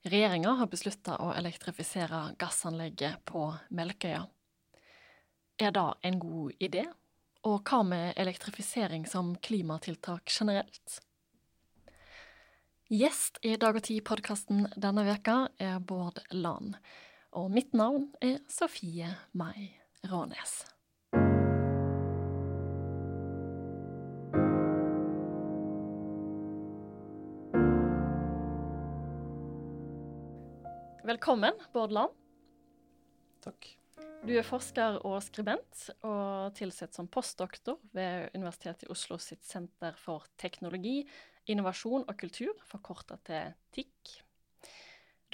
Regjeringa har beslutta å elektrifisere gassanlegget på Melkøya. Er det en god idé? Og hva med elektrifisering som klimatiltak generelt? Gjest i Dag og Tid-podkasten denne veka er Bård Land. Og mitt navn er Sofie Mai Rånes. Velkommen, Bård Land. Takk. Du er forsker og skribent, og tilsatt som postdoktor ved Universitetet i Oslo sitt Senter for teknologi, innovasjon og kultur, forkorta til TIK.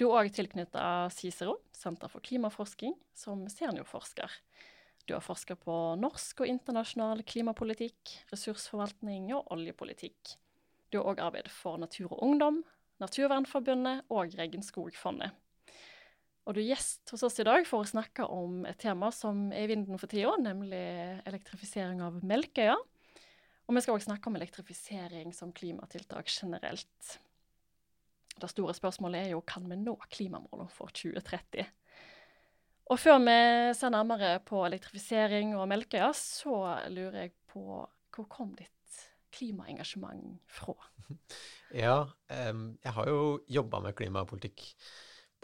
Du er òg tilknyttet Cicero, Senter for klimaforsking, som seniorforsker. Du har forska på norsk og internasjonal klimapolitikk, ressursforvaltning og oljepolitikk. Du har òg arbeidet for Natur og Ungdom, Naturvernforbundet og Regenskogfondet. Og du er gjest hos oss i dag for å snakke om et tema som er i vinden for tida, nemlig elektrifisering av Melkøya. Og vi skal òg snakke om elektrifisering som klimatiltak generelt. Det store spørsmålet er jo kan vi nå klimamålene for 2030. Og før vi ser nærmere på elektrifisering og Melkøya, så lurer jeg på hvor kom ditt klimaengasjement fra? Ja, um, jeg har jo jobba med klimapolitikk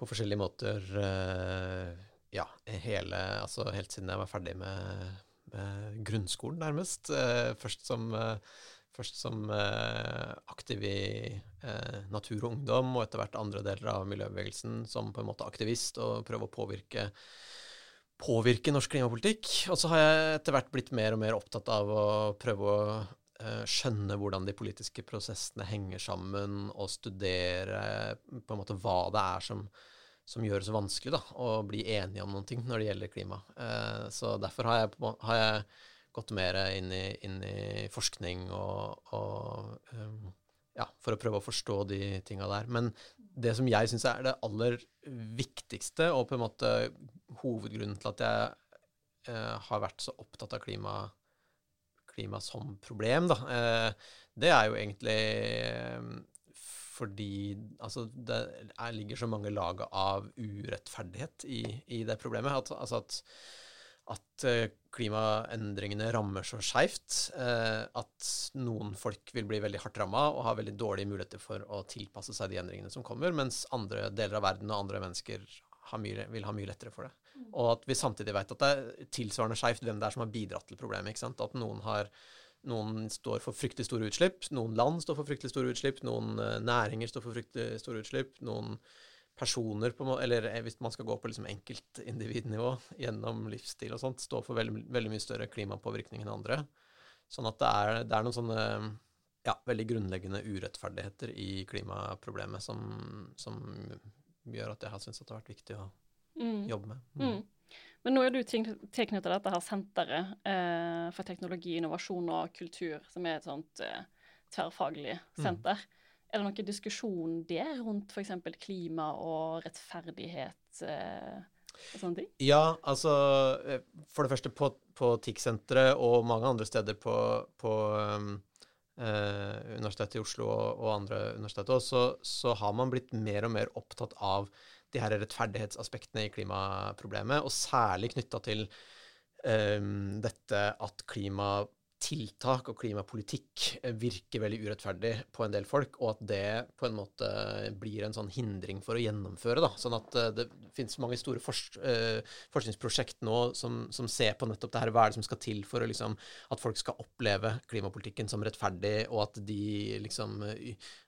på forskjellige måter uh, ja, hele, altså helt siden jeg var ferdig med, med grunnskolen, nærmest. Uh, først som, uh, først som aktiv i Natur og Ungdom, og etter hvert andre deler av miljøbevegelsen som på en måte aktivist og prøve å påvirke påvirke norsk klimapolitikk. Og så har jeg etter hvert blitt mer og mer opptatt av å prøve å skjønne hvordan de politiske prosessene henger sammen, og studere på en måte hva det er som som gjør det så vanskelig da, å bli enige om noen ting når det gjelder klima. Eh, så derfor har jeg, har jeg, gått mer inn i, inn i forskning og, og um, ja, for å prøve å forstå de tinga der. Men det som jeg syns er det aller viktigste, og på en måte hovedgrunnen til at jeg eh, har vært så opptatt av klima, klima som problem, da, eh, det er jo egentlig fordi altså, det er, ligger så mange lag av urettferdighet i, i det problemet. At, altså at, at eh, klimaendringene rammer så skeivt eh, at noen folk vil bli veldig hardt ramma og ha veldig dårlige muligheter for å tilpasse seg de endringene som kommer, mens andre deler av verden og andre mennesker mye, vil ha mye lettere for det. Mm. Og at vi samtidig vet at det er tilsvarende skeivt hvem det er som har bidratt til problemet. At noen har noen står for fryktelig store utslipp, noen land står for fryktelig store utslipp, noen uh, næringer står for fryktelig store utslipp, noen personer, på, eller eh, hvis man skal gå på liksom enkeltindividnivå gjennom livsstil og sånt, står for veldig, veldig, mye større klimapåvirkning enn andre. Sånn at det er, det er noen sånne ja, veldig grunnleggende urettferdigheter i klimaproblemet som, som gjør at jeg har syntes at det har vært viktig å mm. jobbe med. Mm. Mm. Men nå er du tilknyttet dette her senteret eh, for teknologi, innovasjon og kultur, som er et sånt eh, tverrfaglig mm. senter. Mm. Er det noen diskusjon der rundt f.eks. klima og rettferdighet? Eh? Ja, altså eh, for det første på, på TIC-senteret og mange andre steder på, på um, eh, Universitetet i Oslo og, og andre universiteter, så, så har man blitt mer og mer opptatt av de her rettferdighetsaspektene i klimaproblemet, og særlig knytta til um, dette at klima tiltak og klimapolitikk eh, virker veldig urettferdig på en del folk, og at det på en måte blir en sånn hindring for å gjennomføre. Da. Sånn at uh, det finnes mange store forsk uh, forskningsprosjekt nå som, som, ser på nettopp det her. Hva er det som skal til for liksom, at folk skal oppleve klimapolitikken som rettferdig, og at de liksom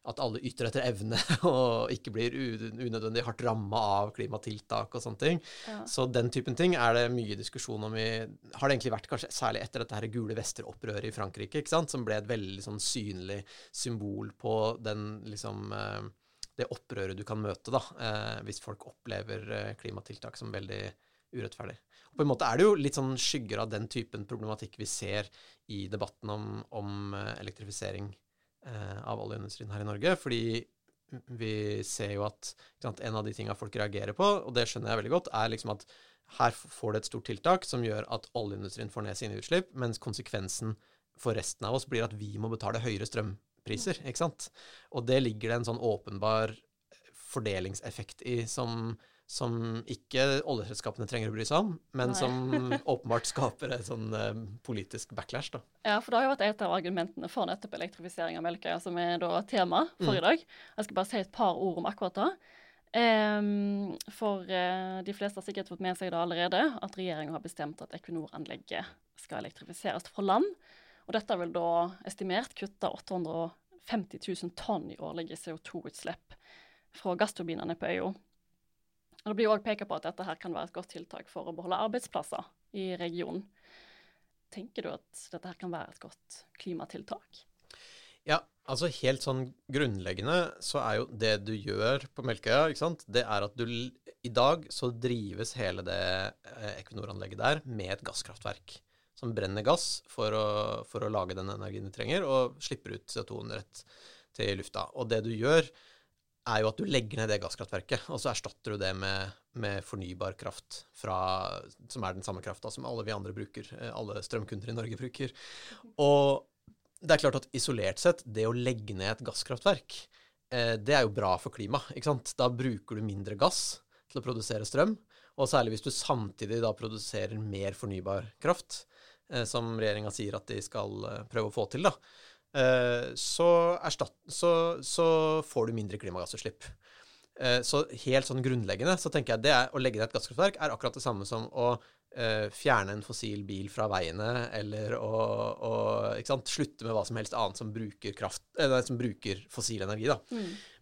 At alle yter etter evne og ikke blir unødvendig hardt ramma av klimatiltak og sånne ting. Ja. Så den typen ting er det mye diskusjon om i Har det egentlig vært kanskje særlig etter dette her gule vester-opprøret opprøret i Frankrike, som ble et veldig sånn synlig symbol på den liksom eh, det opprøret du kan møte da, eh, hvis folk opplever eh, klimatiltak som veldig urettferdig. Og på en måte er det jo litt sånn skygger av den typen problematikk vi ser i debatten om, om elektrifisering av oljeindustrien her i Norge. Fordi vi ser jo at sant, en av de tinga folk reagerer på, og det skjønner jeg veldig godt, er liksom at her får du et stort tiltak som gjør at oljeindustrien får ned sine utslipp, mens konsekvensen for resten av oss blir at vi må betale høyere strømpriser, ikke sant. Og det ligger det en sånn åpenbar fordelingseffekt i som, som ikke oljeselskapene trenger å bry seg om, men Nei. som åpenbart skaper en sånn eh, politisk backlash, da. Ja, for det har jo vært et av argumentene for nettopp elektrifisering av Melkøya, som er da tema for Mm. i dag. Jeg skal bare si et par ord om akkurat det. Ehm, for uh, de fleste har sikkert fått med seg det allerede, at regjeringa har bestemt at Equinor-anlegget skal elektrifiseres fra land. Og dette vil da estimert kutte 850 000 tonn i årlige CO2-utslipp fra gassturbinene på øya. Og Det blir òg pekt på at dette her kan være et godt tiltak for å beholde arbeidsplasser i regionen. Tenker du at dette her kan være et godt klimatiltak? Ja, altså helt sånn grunnleggende så er jo det du gjør på Melkøya, ikke sant, det er at du I dag så drives hele det eh, Equinor-anlegget der med et gasskraftverk som brenner gass for å, for å lage den energien du trenger, og slipper ut CO2-en rett til lufta. Og det du gjør, er jo at du legger ned det gasskraftverket, og så erstatter du det med, med fornybar kraft fra, som er den samme krafta som alle vi andre bruker, eh, alle strømkunder i Norge bruker. Og det er klart at isolert sett, det å legge ned et gasskraftverk, eh, det er jo bra for klimaet? Da bruker du mindre gass til å produsere strøm, og særlig hvis du samtidig da produserer mer fornybar kraft, eh, som regjeringa sier at de skal eh, prøve å få til, da, så, erstatt, så, så får du mindre klimagassutslipp. Eh, Så helt sånn grunnleggende så tenker jeg det er, å legge ned et gasskraftverk er akkurat det samme som å eh, fjerne en fossil bil fra veiene, eller å, å sant, slutte med hva som helst annet som bruker, kraft, eller, som bruker fossil energi. Da.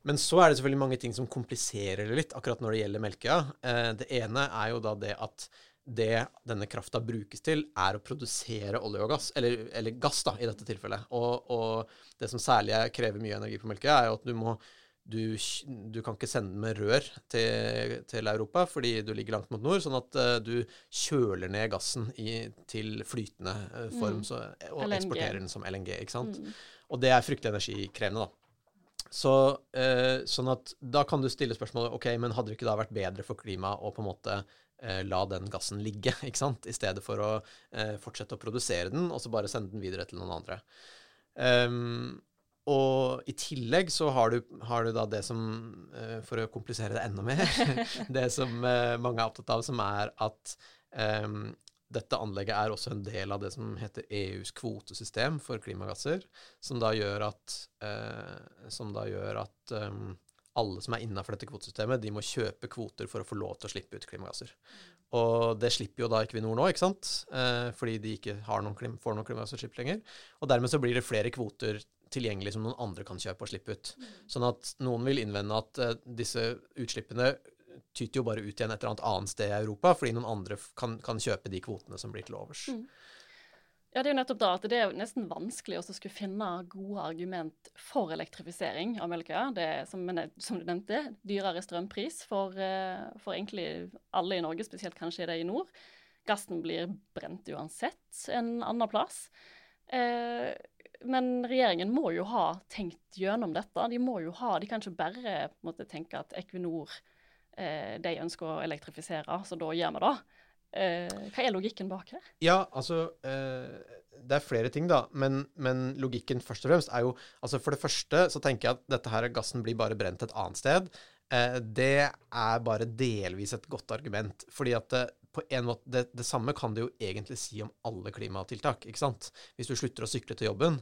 Men så er det selvfølgelig mange ting som kompliserer det litt, akkurat når det gjelder Melkøya. Eh, det ene er jo da det at det denne krafta brukes til, er å produsere olje og gass, eller, eller gass da, i dette tilfellet. Og, og det som særlig er- krever mye energi på Melkøya, er jo at du må du, du kan ikke sende med rør til, til Europa fordi du ligger langt mot nord, sånn at uh, du kjøler ned gassen i, til flytende uh, form Mm. så, og LNG. eksporterer den som LNG. ikke sant? Mm. Og det er fryktelig energikrevende, da. Så, uh, sånn at da kan du stille spørsmålet ok, men hadde det ikke da vært bedre for klimaet å på en måte la den gassen ligge, ikke sant, i stedet for å fortsette å produsere den, og så bare sende den videre til noen andre. Ehm, og i tillegg så har du, har du da det som, eh, for å komplisere det enda mer, det som eh, mange er opptatt av, som er at um, dette anlegget er også en del av det som heter EUs kvotesystem for klimagasser, som da gjør at, uh, som da gjør at um, alle som er innafor dette kvotesystemet, de må kjøpe kvoter for å få lov til å slippe ut klimagasser. Og det slipper jo da Equinor nå, ikke sant? Eh, fordi de ikke noen klim får noen klimagassutslipp lenger. Og dermed så blir det flere kvoter tilgjengelig som noen andre kan kjøpe og slippe ut. Sånn at noen vil innvende at uh, disse utslippene tyter jo bare ut igjen et eller annet annet sted i Europa, fordi noen andre kan, kan kjøpe de kvotene som blir til overs. Mm. Ja, det er jo nettopp da at det er nesten vanskelig å skulle finne gode argument for elektrifisering av Melkøya. Det er, som, som du nevnte, dyrere strømpris for, eh, for egentlig alle i Norge, spesielt kanskje det i nord. Gassen blir brent uansett en annen plass. Eh, men regjeringen må jo ha tenkt gjennom dette. De må jo ha, de kan ikke bare måte, tenke at Equinor eh, de ønsker å elektrifisere, så da gjør vi det. Eh, hva er logikken bak her? Ja, altså eh, Det er flere ting, da. Men, men logikken først og fremst er jo altså For det første så tenker jeg at dette her gassen blir bare brent et annet sted. Eh, det er bare delvis et godt argument. Fordi at det, på en måte, det, det samme kan du jo egentlig si om alle klimatiltak. ikke sant? Hvis du slutter å sykle til jobben,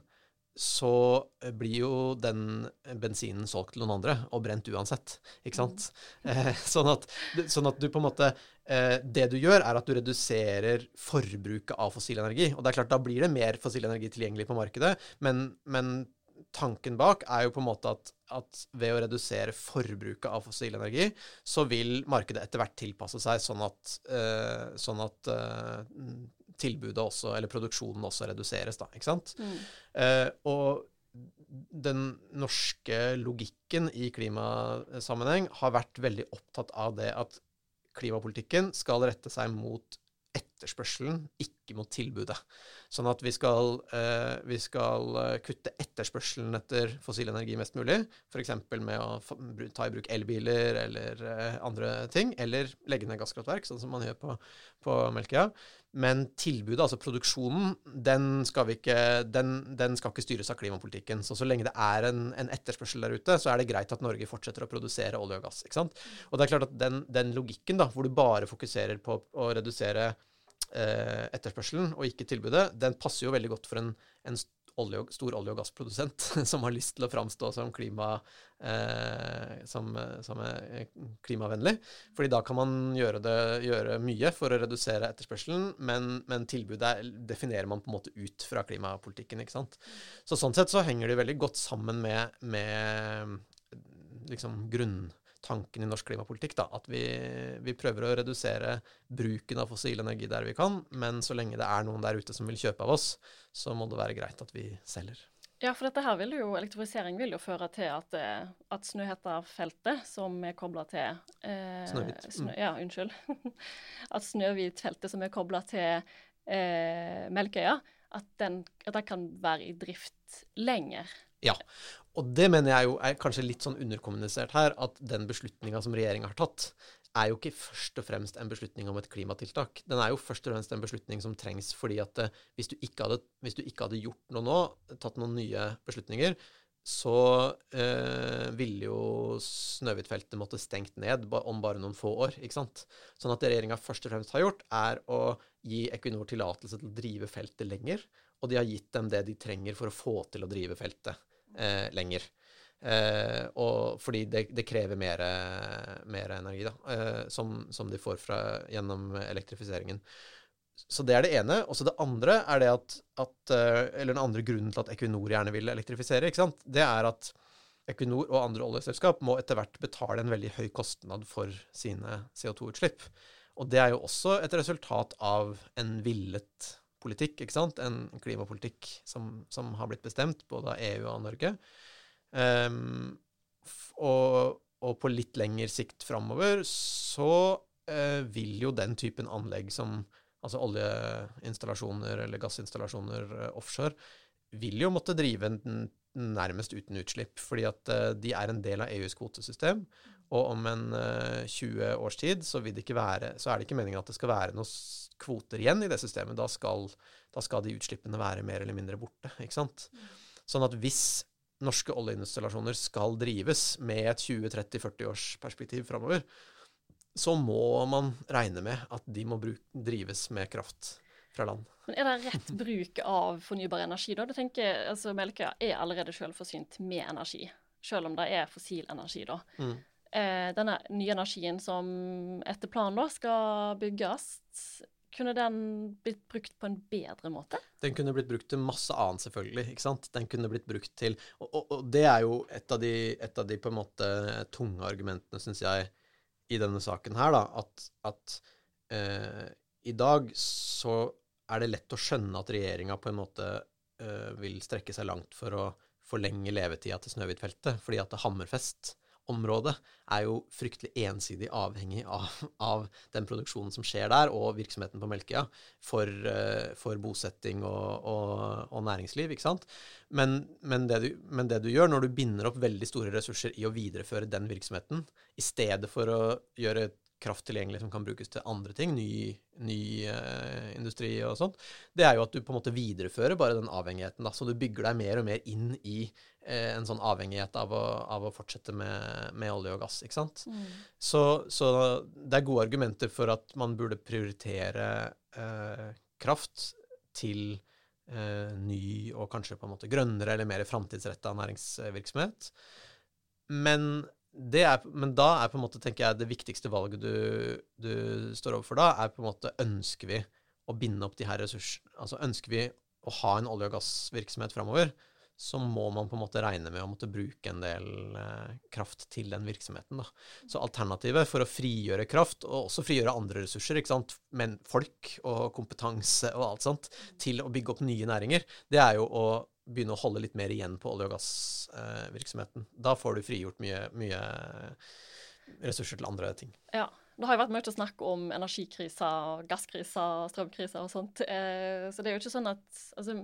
så eh, blir jo den bensinen solgt til noen andre og brent uansett. Ikke sant? Eh, sånn, at, sånn at du på en måte eh, Det du gjør, er at du reduserer forbruket av fossil energi. Og det er klart, da blir det mer fossil energi tilgjengelig på markedet, men, men tanken bak er jo på en måte at, at ved å redusere forbruket av fossil energi, så vil markedet etter hvert tilpasse seg sånn at, uh, sånn at uh, tilbudet også, eller produksjonen også reduseres, da. Ikke sant? Mm. Eh, og den norske logikken i klimasammenheng har vært veldig opptatt av det at klimapolitikken skal rette seg mot etterspørselen, ikke mot tilbudet. Sånn at vi skal, eh, vi skal eh, kutte etterspørselen etter fossil energi mest mulig, f.eks. med å ta i bruk elbiler eller eh, andre ting, eller legge ned gasskraftverk, sånn som man gjør på, på Melkøya. Men tilbudet, altså produksjonen, den skal, ikke, den, den skal, ikke, styres av klimapolitikken. Så så lenge det er en, en, etterspørsel der ute, så er det greit at Norge fortsetter å produsere olje og gass. Og det er klart at den, den logikken, da, hvor du bare fokuserer på å redusere eh, etterspørselen og ikke tilbudet, den passer jo veldig godt for en, en olje, stor olje- og gassprodusent som har lyst til å framstå som, klima, eh, som, som klimavennlig. Fordi da kan man gjøre, det, gjøre, mye for å redusere etterspørselen, men, men, tilbudet definerer man på en måte ut fra klimapolitikken. ikke sant? Så Sånn sett så henger de veldig godt sammen med, med liksom grunn tanken i norsk klimapolitikk. Da, at vi, vi, prøver å redusere bruken av fossil energi der vi kan, men så lenge det er noen der ute som vil kjøpe av oss, så må det være greit at vi selger. Ja, for dette her vil jo, elektrifisering vil jo føre til at, eh, at Snøhetta-feltet, som er kobla til eh, Snøhvit. Snø, mm. ja, unnskyld. at Snøhvit-feltet som er kobla til eh, Melkøya, at, den, at den kan være i drift lenger. Ja, og det mener jeg jo er kanskje litt sånn underkommunisert her, at den beslutninga som regjeringa har tatt, er jo ikke først og fremst en beslutning om et klimatiltak. Den er jo først og fremst en beslutning som trengs fordi at uh, hvis, du hadde, hvis, du ikke hadde, gjort noe nå, tatt noen nye beslutninger, så eh, ville jo Snøhvit-feltet måtte stengt ned om bare noen få år. ikke sant? Sånn at det regjeringa først og fremst har gjort, er å gi Equinor tillatelse til å drive feltet lenger, og de har gitt dem det de trenger for å få til å drive feltet eh, lenger. Eh, og fordi det, det krever mer, energi, da, eh, som, som, de får fra, gjennom elektrifiseringen. Så det er det ene. Og så det andre er det at, at eh, Eller den andre grunnen til at Equinor gjerne vil elektrifisere, ikke sant, det er at Equinor og andre oljeselskap må etter hvert betale en veldig høy kostnad for sine CO2-utslipp. Og det er jo også et resultat av en villet politikk, ikke sant? En klimapolitikk som, som har blitt bestemt både av EU og Norge. Um, og, og, på litt lengre sikt framover så uh, vil jo den typen anlegg som altså oljeinstallasjoner eller gassinstallasjoner uh, offshore, vil jo måtte drive nærmest uten utslipp, fordi at uh, de er en del av EUs kvotesystem. Og om en 20 års tid så, være, så er det ikke meningen at det skal være noen kvoter igjen i det systemet. Da skal, da skal de utslippene være mer eller mindre borte. ikke sant? Sånn at hvis norske oljeinstallasjoner skal drives med et 20-30-40 års perspektiv framover, så må man regne med at de må bruk, drives med kraft fra land. Men Er det rett bruk av fornybar energi? da? Du tenker, altså Melkøya er allerede selvforsynt med energi, selv om det er fossil energi. da. Mm. Eh, denne nye energien som etter planen da skal bygges, kunne den blitt brukt på en bedre måte? Den kunne blitt brukt til masse annet, selvfølgelig. ikke sant? Den kunne blitt brukt til Og, og, og det er jo et av, de, et av de, på en måte tunge argumentene, syns jeg, i denne saken her, da, at, at eh, i dag så er det lett å skjønne at regjeringa på en måte eh, vil strekke seg langt for å forlenge levetida til Snøhvit-feltet, fordi at Hammerfest området er jo fryktelig ensidig avhengig av, av, den produksjonen som skjer der, og virksomheten på Melkøya, for, uh, for, bosetting og, og, og, næringsliv. ikke sant? Men, men, det du, men, det du, gjør når du binder opp veldig store ressurser i å videreføre den virksomheten, i stedet for å gjøre kraft tilgjengelig som kan brukes til andre ting, ny, ny uh, industri og sånt, det er jo at du på en måte viderefører bare den avhengigheten. da, Så du bygger deg mer og mer inn i uh, en sånn avhengighet av å, av å fortsette med, med, olje og gass. ikke sant? Mm. Så, så, det er gode argumenter for at man burde prioritere uh, kraft til ny og kanskje på en måte grønnere eller mer framtidsretta næringsvirksomhet. Men er, men da er på en måte, tenker jeg, det viktigste valget du, du, står overfor da, er på en måte Ønsker vi å binde opp de her ressursene? Altså ønsker vi å ha en olje- og gassvirksomhet framover, så må man på en måte regne med å måtte bruke en del eh, kraft til den virksomheten. Da. Så alternativet for å frigjøre kraft, og også frigjøre andre ressurser, men folk og kompetanse og alt sånt, til å bygge opp nye næringer, det er jo å begynne å holde litt mer igjen på olje- og gassvirksomheten. Da får du frigjort mye, mye ressurser til andre ting. Ja, det har jo vært mye snakk om energikriser, gasskriser, strømkriser og sånt. Eh, så det er jo ikke sånn at altså,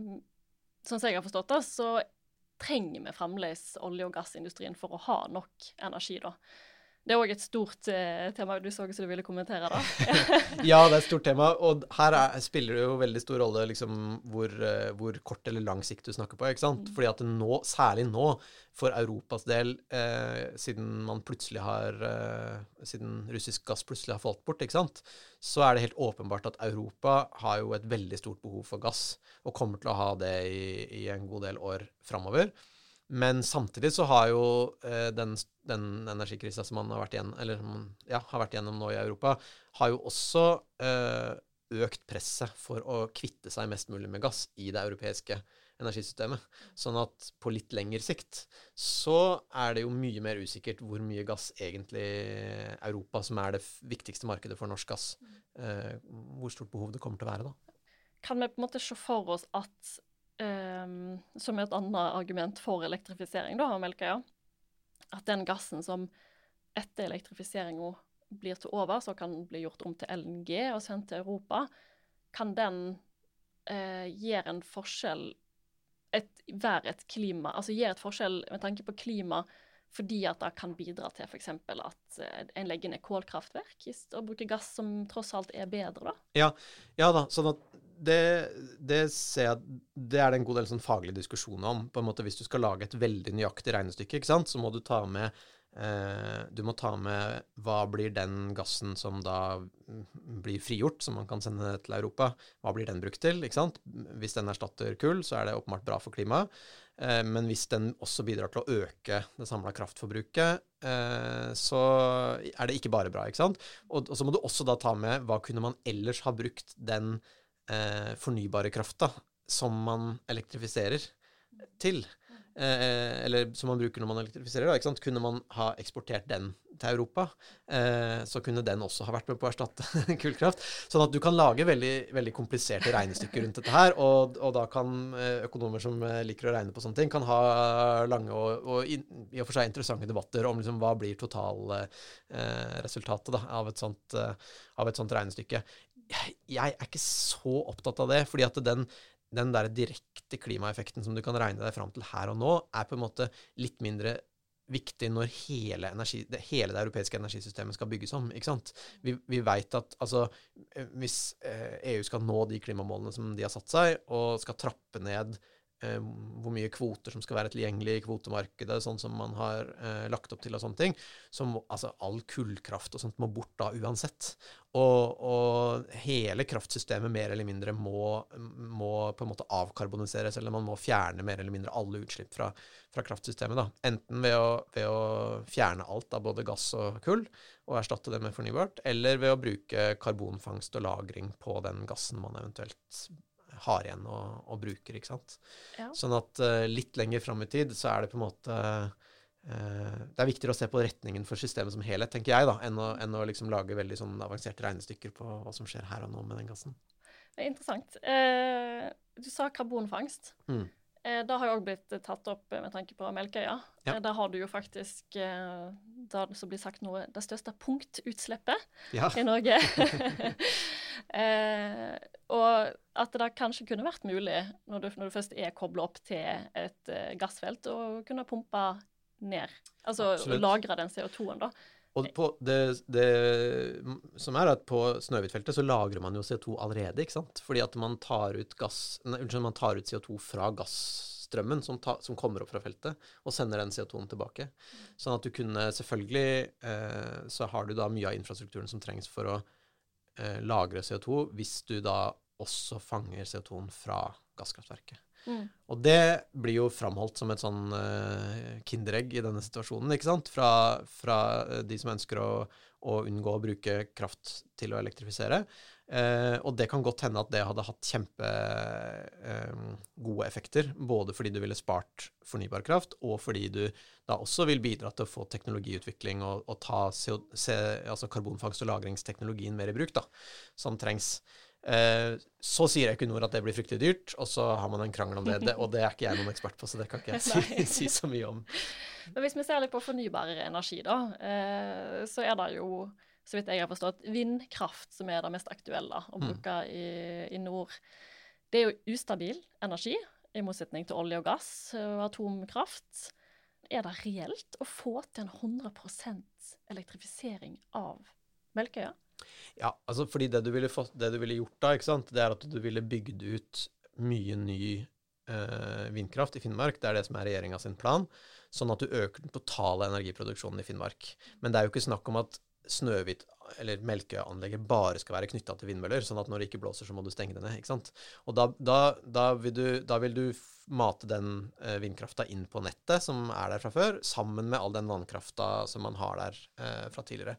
Sånn som jeg har forstått det, så trenger vi fremdeles olje- og gassindustrien for å ha nok energi, da. Det er òg et stort eh, tema. Du så som du ville kommentere det. ja, det er et stort tema. Og her er, spiller det jo veldig stor rolle liksom, hvor, uh, hvor, kort eller lang sikt du snakker på. ikke sant? Mm. Fordi at nå, særlig nå, for Europas del, eh, siden man plutselig har eh, Siden russisk gass plutselig har falt bort, ikke sant, så er det helt åpenbart at Europa har jo et veldig stort behov for gass, og kommer til å ha det i, i en god del år framover. Men samtidig så har jo eh, den, den energikrisa som man har vært, igjen, eller, ja, har vært gjennom nå i Europa, har jo også eh, økt presset for å kvitte seg mest mulig med gass i det europeiske energisystemet. Sånn at på litt lengre sikt så er det jo mye mer usikkert hvor mye gass egentlig Europa, som er det viktigste markedet for norsk gass, eh, hvor stort behov det kommer til å være da. Kan vi på en måte se for oss at um, som et annet argument for elektrifisering da, av Melkøya, at den gassen som etter elektrifiseringa blir til over, så kan bli gjort om til LNG og sendt til Europa, kan den uh, gjøre en forskjell et, Være et klima Altså gjøre et forskjell med tanke på klima fordi at det kan bidra til f.eks. at uh, en legger ned kålkraftverk og bruker gass som tross alt er bedre, da? Ja, ja da. sånn at det, det, Det er det en god del sånn faglig diskusjon om. på en måte Hvis du skal lage et veldig nøyaktig regnestykke, ikke sant, så må du ta med eh, Du må ta med hva blir den gassen som da blir frigjort, som man kan sende til Europa, hva blir den brukt til? ikke sant? Hvis den erstatter kull, så er det åpenbart bra for klimaet. Eh, men hvis den også bidrar til å øke det samla kraftforbruket, eh, så er det ikke bare bra. ikke sant? Og, og, så må du også da ta med hva kunne man ellers ha brukt den eh, fornybare krafta som man elektrifiserer til. Eh, eller som man bruker når man elektrifiserer. Da, kunne man ha eksportert den til Europa, eh, så kunne den også ha vært med på å erstatte kullkraft. Sånn at du kan lage veldig, veldig kompliserte regnestykker rundt dette her. Og, og, da kan eh, økonomer som eh, liker å regne på sånne ting, kan ha lange og, og i, i, og for seg interessante debatter om liksom, hva blir totalresultatet eh, av, sånt, av et sånt regnestykke jeg, er ikke så opptatt av det, fordi at den, den der direkte klimaeffekten som du kan regne deg fram til her og nå, er på en måte litt mindre viktig når hele, energi, det, hele det europeiske energisystemet skal bygges om. ikke sant? Vi, vi vet at altså, hvis eh, EU skal nå de klimamålene som de har satt seg, og skal trappe ned eh, hvor mye kvoter som skal være tilgjengelig i kvotemarkedet, sånn som man har eh, lagt opp til og sånne ting. Så altså, all kullkraft og sånt må bort da uansett. Og, og, hele kraftsystemet mer eller mindre må, må, på en måte avkarboniseres, eller man må fjerne mer eller mindre alle utslipp fra, fra kraftsystemet. da. Enten ved å, ved å, fjerne alt av både gass og kull og erstatte det med fornybart, eller ved å bruke karbonfangst og -lagring på den gassen man eventuelt har igjen og, og bruker. ikke sant? Ja. Sånn at uh, litt lenger fram i tid så er det på en måte uh, Det er viktigere å se på retningen for systemet som helhet, tenker jeg, da, enn å, enn å liksom lage veldig sånn avanserte regnestykker på hva som skjer her og nå med den gassen. Det er interessant. Uh, du sa karbonfangst. Mm. Eh, det har jo òg blitt tatt opp med tanke på Melkøya. Ja. Der har du jo faktisk det som blir sagt noe, det største punktutslippet ja. i Norge. eh, og at det da kanskje kunne vært mulig, når du, når du først er kobla opp til et uh, gassfelt, å kunne pumpe ned. Altså Absolutt. lagre den CO2-en, da. Og det, det, som er at på Snøhvitfeltet så lagrer man jo CO2 allerede, ikke sant? Fordi at man tar ut gass, nei, unnskyld, man tar ut CO2 fra gassstrømmen som, ta, som, kommer opp fra feltet, og sender den CO2-en tilbake. Sånn at du kunne selvfølgelig eh, Så har du da mye av infrastrukturen som trengs for å eh, lagre CO2, hvis du da også fanger CO2-en fra gasskraftverket. Mm. Og det blir jo framholdt som et sånn uh, kinderegg i denne situasjonen, ikke sant? Fra, fra uh, de som ønsker å, å, unngå å bruke kraft til å elektrifisere. Uh, og det kan godt hende at det hadde hatt kjempegode effekter, både fordi du ville spart fornybar kraft, og fordi du da også vil bidra til å få teknologiutvikling og, og ta CO, C, altså karbonfangst- og lagringsteknologien mer i bruk, da, som trengs. Eh, så sier Equinor at det blir fryktelig dyrt, og så har man en krangel om det. det og det er ikke jeg noen ekspert på, så det kan ikke jeg si, si, så mye om. Men hvis vi ser litt på fornybar energi, da, eh, så er det jo så vidt jeg har forstått, vindkraft som er det mest aktuelle å Mm. bruke i, i nord. Det er jo ustabil energi, i motsetning til olje og gass og atomkraft. Er det reelt å få til en 100% elektrifisering av Melkøya? Ja, altså fordi det du ville, fått, det du ville gjort da, ikke sant, det er at du ville bygd ut mye ny eh, vindkraft i Finnmark. Det er det som er regjeringa sin plan. Sånn at du øker den totale energiproduksjonen i Finnmark. Men det er jo ikke snakk om at Snøhvit eller Melkøya-anlegget bare skal være knytta til vindmøller, sånn at når det ikke blåser, så må du stenge det ned. ikke sant? Og da, da, da, vil, du, da vil du mate den eh, vindkrafta inn på nettet som er der fra før, sammen med all den vannkrafta som man har der eh, fra tidligere.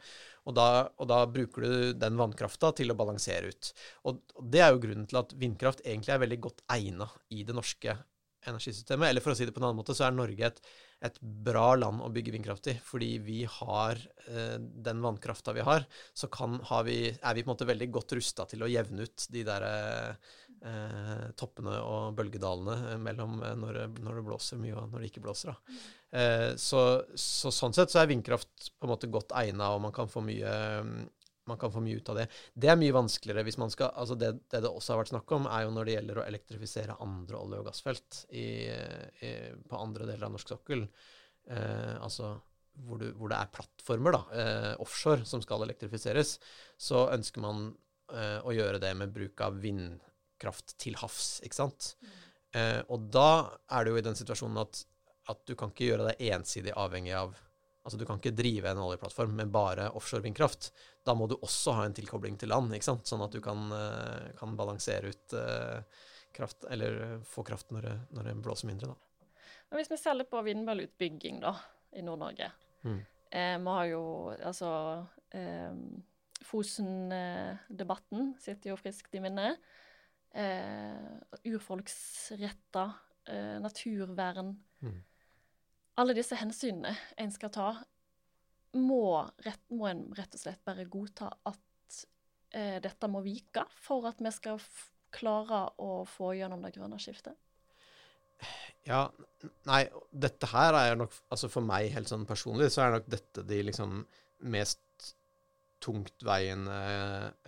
Og da, og da bruker du den vannkrafta til å balansere ut. Og det er jo grunnen til at vindkraft egentlig er veldig godt egna i det norske energisystemet. Eller for å si det på en annen måte, så er Norge et, et bra land å bygge vindkraft i. Fordi vi har eh, den vannkrafta vi har, så kan, har vi, er vi på en måte veldig godt rusta til å jevne ut de der eh, toppene og bølgedalene eh, mellom eh, når, når det blåser mye og når det ikke blåser. Da. Eh, så, så sånn sett så er vindkraft på en måte godt egna, og man kan få mye mm, man kan få mye ut av det. Det er mye vanskeligere hvis man skal altså det, det det også har vært snakk om, er jo når det gjelder å elektrifisere andre olje- og gassfelt i, i, på andre deler av norsk sokkel. Eh, altså hvor, du, hvor det er plattformer da, eh, offshore som skal elektrifiseres, så ønsker man eh, å gjøre det med bruk av vindkraft til havs, ikke sant. Eh, og da er det jo i den situasjonen at, at du kan ikke gjøre deg ensidig avhengig av Altså Du kan ikke drive en oljeplattform med bare offshore vindkraft. Da må du også ha en tilkobling til land, ikke sant? sånn at du kan, eh, kan balansere ut eh, kraft, eller eh, få kraft når det, når det blåser mindre. da. Men hvis vi ser litt på vindmølleutbygging da, i Nord-Norge Mm. eh, Vi har jo altså eh, Fosen-debatten sitter jo friskt i minnet. Eh, urfolksretter, eh, naturvern. Mm. Alle disse hensynene en skal ta, må, rett, må en rett og slett bare godta at eh, dette må vike for at vi skal klare å få gjennom det grønne skiftet? Ja, nei, dette her er nok Altså for meg helt sånn personlig, så er nok dette de liksom mest tungtveiende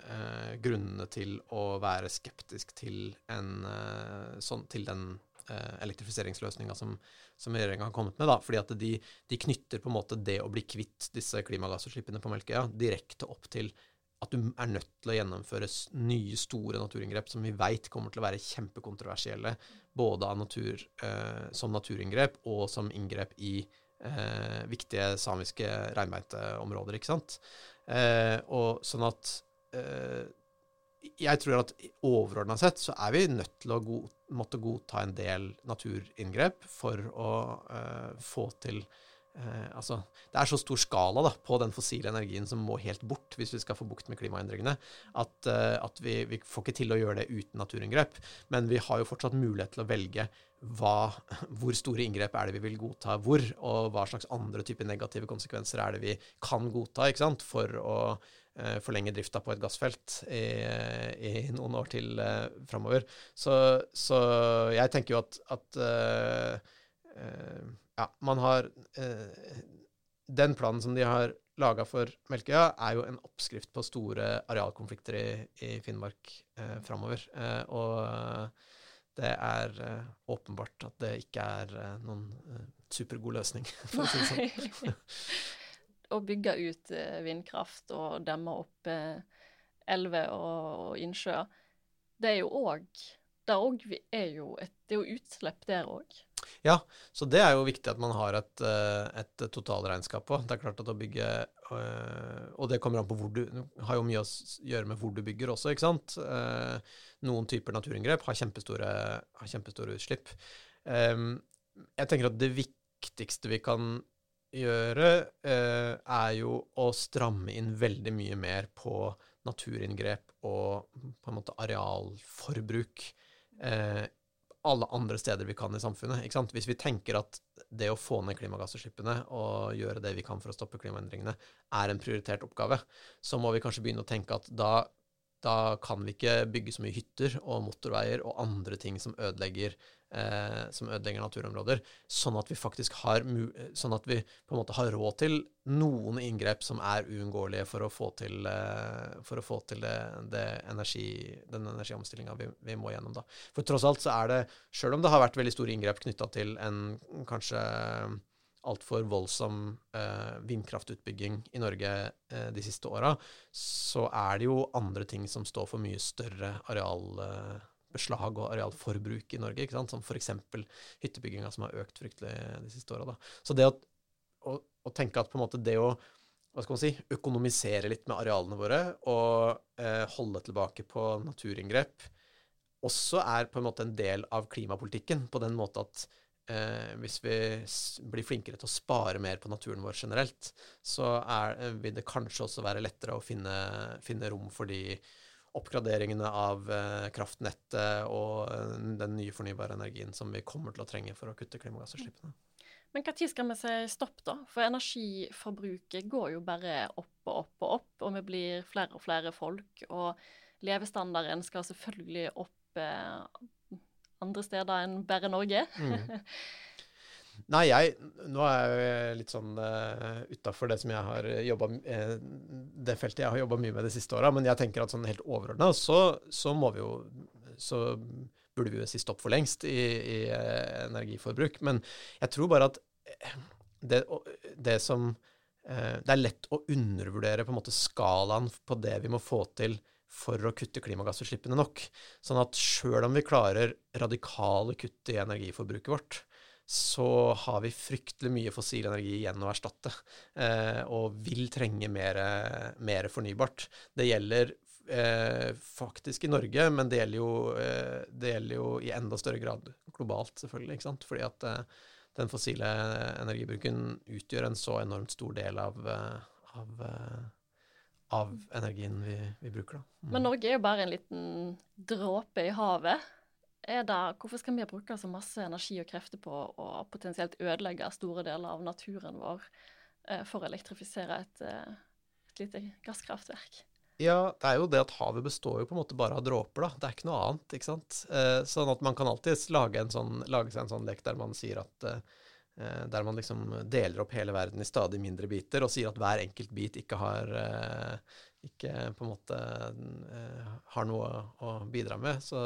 eh, grunnene til å være skeptisk til en eh, sånn til den elektrifiseringsløsninga som, som regjeringa har kommet med. da, fordi at de, de knytter på en måte det å bli kvitt disse klimagassutslippene på Melkøya direkte opp til at du er nødt til å gjennomføre nye, store naturinngrep som vi veit kommer til å være kjempekontroversielle, både av natur, eh, som naturinngrep og som inngrep i eh, viktige samiske reinbeiteområder, ikke sant. Eh, og sånn at eh, jeg tror at overordna sett så er vi nødt til å god, måtte godta en del naturinngrep for å uh, få til eh, Altså, det er så stor skala da, på den fossile energien som må helt bort hvis vi skal få bukt med klimaendringene, at, eh, at vi, vi får ikke til å gjøre det uten naturinngrep. Men vi har jo fortsatt mulighet til å velge hva, hvor store inngrep er det vi vil godta hvor, og hva slags andre typer negative konsekvenser er det vi kan godta ikke sant, for å eh, forlenge drifta på et gassfelt i, i noen år til eh, framover. Så, så jeg tenker jo at, at eh, eh, ja, man har eh, Den planen som de har laga for Melkøya, er jo en oppskrift på store arealkonflikter i, i Finnmark eh, framover. Eh, og eh, det er eh, åpenbart at det ikke er eh, noen supergod løsning, for å si det sånn. Å bygge ut vindkraft og demme opp elver og, og innsjøer, det er jo òg Det er jo utslipp der òg. Ja, så det er jo viktig at man har et, eh, et totalregnskap på. Det er klart at å bygge øh, Og det kommer an på hvor du har jo mye å gjøre med hvor du bygger også, ikke sant. Eh, Noen typer naturinngrep har kjempestore, har kjempestore utslipp. Jeg tenker at det viktigste vi kan gjøre, eh, er jo å stramme inn veldig mye mer på naturinngrep og på en måte arealforbruk. Eh, alle andre steder vi kan i samfunnet. Ikke sant? Hvis vi tenker at det å få ned klimagassutslippene og gjøre det vi kan for å stoppe klimaendringene, er en prioritert oppgave, så må vi kanskje begynne å tenke at da, da kan vi ikke bygge så mye hytter og motorveier og andre ting som ødelegger eh, som ødelegger naturområder, sånn at vi faktisk har sånn at vi på en måte har råd til noen inngrep som er uunngåelige for å få til, eh, å få til det, det energi, den energiomstillinga vi, vi, må gjennom. da. For tross alt så er det, sjøl om det har vært veldig store inngrep knytta til en kanskje altfor voldsom eh, vindkraftutbygging i Norge eh, de siste åra, så er det jo andre ting som står for mye større areal. Eh, beslag og arealforbruk i Norge, ikke sant? som f.eks. hyttebygginga som har økt fryktelig de siste åra. Så det å, å, å, tenke at på en måte det å hva skal man si, økonomisere litt med arealene våre og eh, holde tilbake på naturinngrep, også er på en måte en del av klimapolitikken, på den måte at eh, hvis vi blir flinkere til å spare mer på naturen vår generelt, så er, vil det kanskje også være lettere å finne, finne rom for de oppgraderingene av eh, kraftnettet og eh, den nye fornybare energien som vi kommer til å trenge for å kutte klimagassutslippene. Men når skal vi si stopp, da? For energiforbruket går jo bare opp og opp og opp, og vi blir flere og flere folk. Og levestandarden skal selvfølgelig opp eh, andre steder enn bare Norge. Mm. Nei, jeg Nå er jeg litt sånn uh, utafor det som jeg har jobba uh, Det feltet jeg har jobba mye med de siste åra, men jeg tenker at sånn helt overordna så, så, må vi jo Så burde vi jo si stopp for lengst i, i uh, energiforbruk. Men jeg tror bare at det, det som uh, Det er lett å undervurdere på en måte skalaen på det vi må få til for å kutte klimagassutslippene nok. Sånn at sjøl om vi klarer radikale kutt i energiforbruket vårt, så har vi fryktelig mye fossil energi igjen å erstatte, eh, og vil trenge mer, mer, fornybart. Det gjelder eh, faktisk i Norge, men det gjelder, jo, eh, det gjelder, jo, i enda større grad globalt, selvfølgelig. ikke sant? Fordi at eh, den fossile energibruken utgjør en så enormt stor del av, eh, av eh, av energien vi, vi bruker. Mm. Men Norge er jo bare en liten dråpe i havet er det Hvorfor skal vi bruke så masse energi og krefter på å potensielt ødelegge store deler av naturen vår eh, for å elektrifisere et, eh, et lite gasskraftverk? Ja, det er jo det at havet består jo på en måte bare av dråper, da. Det er ikke noe annet, ikke sant. Eh, sånn at man kan alltids lage, sånn, lage, seg en sånn lek der man sier at Der man liksom deler opp hele verden i stadig mindre biter, og sier at hver enkelt bit ikke har Ikke på en måte har noe å bidra med. Så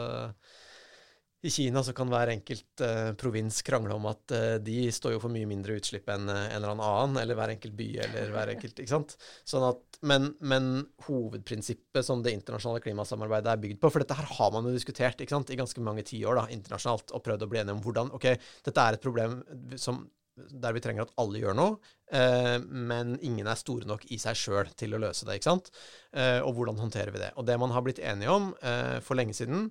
i Kina så kan hver enkelt eh, provins krangle om at eh, de står jo for mye mindre utslipp enn uh, en eller annen, eller hver enkelt by, eller hver enkelt Ikke sant? Sånn at, men, men, hovedprinsippet som det internasjonale klimasamarbeidet er bygd på For dette her har man jo diskutert ikke sant, i ganske mange tiår internasjonalt, og prøvd å bli enige om hvordan Ok, dette er et problem som der vi trenger at alle gjør noe, eh, men ingen er store nok i seg sjøl til å løse det. ikke sant? Eh, og hvordan håndterer vi det? Og det man har blitt enige om eh, for lenge siden,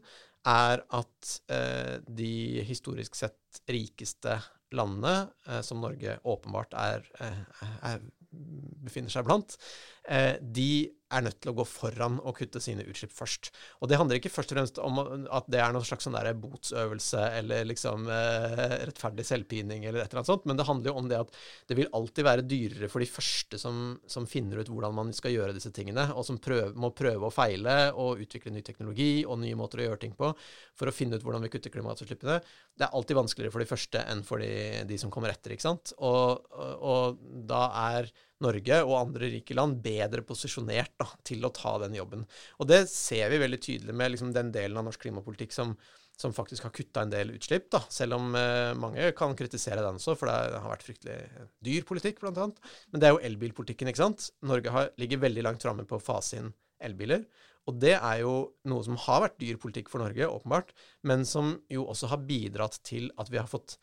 er at eh, de historisk sett rikeste landene, eh, som Norge åpenbart er, eh, er, befinner seg blant, eh, de er nødt til å gå foran og kutte sine utslipp først. Og det handler ikke først og fremst om at det er noen slags sånn botsøvelse eller liksom eh, rettferdig selvpining eller et eller annet sånt, men det handler jo om det at det vil alltid være dyrere for de første som, som finner ut hvordan man skal gjøre disse tingene, og som prøve, må prøve og feile og utvikle ny teknologi og nye måter å gjøre ting på for å finne ut hvordan vi kutter klimagassutslippene. Det er alltid vanskeligere for de første enn for de, de som kommer etter, ikke sant. Og, og, og da er Norge og andre rike land bedre posisjonert da, til å ta den jobben. Og det ser vi veldig tydelig med liksom, den delen av norsk klimapolitikk som, som faktisk har kutta en del utslipp, da, selv om eh, mange kan kritisere den også, for det har vært fryktelig dyr politikk, blant annet. Men det er jo elbilpolitikken, ikke sant. Norge har, ligger veldig langt framme på å fase inn elbiler. Og det er jo noe som har vært dyr politikk for Norge, åpenbart, men som jo også har bidratt til at vi har fått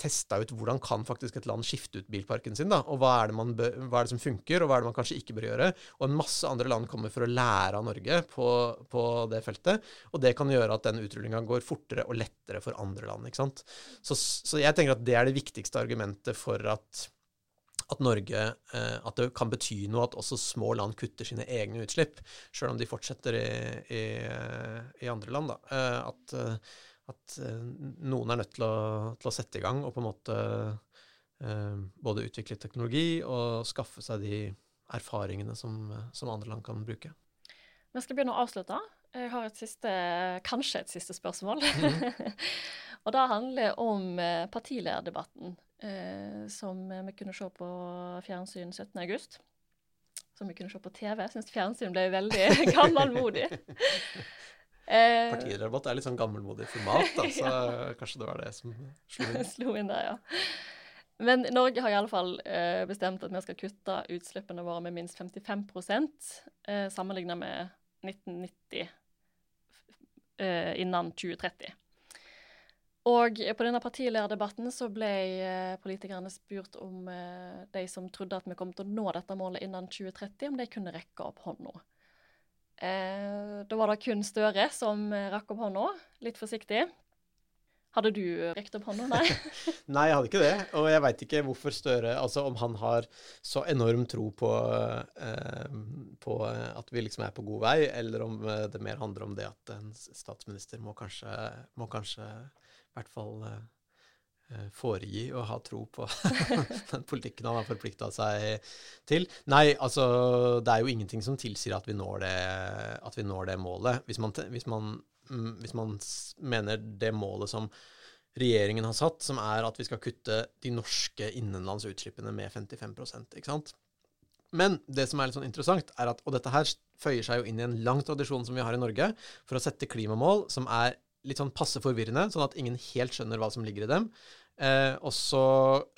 testa ut hvordan kan faktisk et land skifte ut bilparken sin, da, og hva er, bør, hva er, det som funker, og hva er det man kanskje ikke bør gjøre. Og en masse andre land kommer for å lære av Norge på, på det feltet, og det kan gjøre at den utrullinga går fortere og lettere for andre land. ikke sant? Så, så jeg tenker at det er det viktigste argumentet for at at Norge eh, At det kan bety noe at også små land kutter sine egne utslipp, sjøl om de fortsetter i, i, i andre land. da, eh, At eh, at eh, noen er nødt til å, til å, sette i gang og på en måte eh, både utvikle teknologi og skaffe seg de erfaringene som, som, andre land kan bruke. Vi skal begynne å avslutte. Jeg har et siste, kanskje et siste spørsmål. Mm. Og det handler om eh, partilederdebatten eh, som vi kunne se på fjernsyn 17.8. Som vi kunne se på TV. Jeg syns fjernsyn ble veldig gammelmodig. Eh, Partilederdebatt er litt sånn gammelmodig format, da, så ja. kanskje det var det som slo inn. slo inn der, ja. Men Norge har iallfall eh, bestemt at vi skal kutte utslippene våre med minst 55% eh, sammenlignet med 1990 eh, innen 2030. Og på denne partilederdebatten så ble eh, politikerne spurt om eh, de som trodde at vi kom til å nå dette målet innen 2030, om de kunne rekke opp hånda. Eh, da var det kun Støre som rakk opp hånda, litt forsiktig. Hadde du rekt opp hånda? Nei. Nei, jeg hadde ikke det. Og jeg veit ikke hvorfor Støre Altså om han har så enorm tro på, eh, på, at vi liksom er på god vei, eller om eh, det mer handler om det at en statsminister må kanskje, må kanskje i hvert fall eh, eh foregi å ha tro på den politikken han har forplikta seg til. Nei, altså det er jo ingenting som tilsier at vi når det, vi når det målet. Hvis man, hvis man Mm, hvis man mener det målet som regjeringen har satt, som er at vi skal kutte de norske innenlandsutslippene med 55 ikke sant? Men det som er litt sånn interessant, er at Og dette her føyer seg jo inn i en lang tradisjon som vi har i Norge, for å sette klimamål som er litt sånn passe forvirrende, sånn at ingen helt skjønner hva som ligger i dem. Eh, og så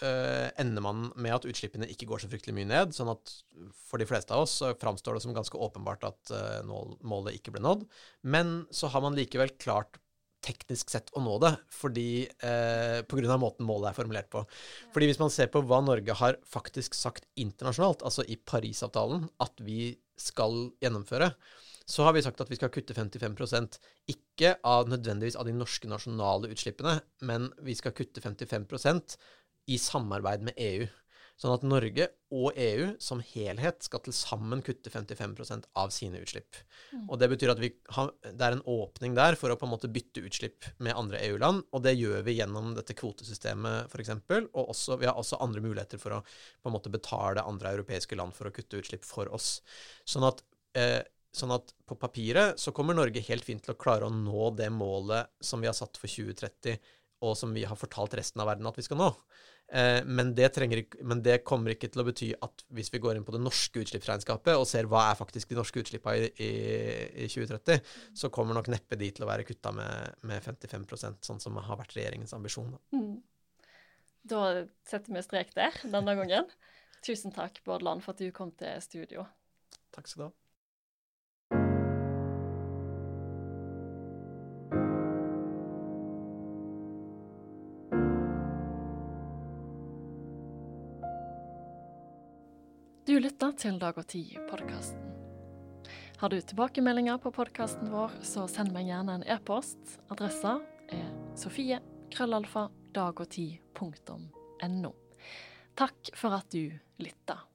eh, ender man med at utslippene ikke går så fryktelig mye ned. sånn at for de fleste av oss så framstår det som ganske åpenbart at eh, målet ikke ble nådd. Men så har man likevel klart teknisk sett å nå det, fordi eh, pga. måten målet er formulert på. Fordi hvis man ser på hva Norge har faktisk sagt internasjonalt, altså i Parisavtalen, at vi skal gjennomføre, så har vi sagt at vi skal kutte 55% ikke av nødvendigvis av de norske nasjonale utslippene, men vi skal kutte 55% i samarbeid med EU. Sånn at Norge og EU som helhet skal til sammen kutte 55% av sine utslipp. Mm. Og Det betyr at har, det er en åpning der for å på en måte bytte utslipp med andre EU-land. Og det gjør vi gjennom dette kvotesystemet f.eks. Og også, vi har også andre muligheter for å på en måte betale andre europeiske land for å kutte utslipp for oss. Sånn at eh, Sånn at på papiret så kommer Norge helt fint til å klare å nå det målet som vi har satt for 2030, og som vi har fortalt resten av verden at vi skal nå. Eh, men, det trenger, men, det kommer ikke til å bety at hvis vi går inn på det norske utslippsregnskapet og ser hva er faktisk de norske utslippene i, i, i 2030, så kommer nok neppe de til å være kutta med, med 55% sånn som har vært regjeringens ambisjon. Da. Mm. da setter vi strek der denne gangen. Tusen takk, Bård Land, for at du kom til studio. Takk skal du ha. Lytter til Dag og Tid-podkasten. Har du tilbakemeldinger på podkasten vår, så send meg gjerne en e-post. Adressa er sofie.krøllalfa.dagogtid.no. krøllalfa Takk for at du lytta.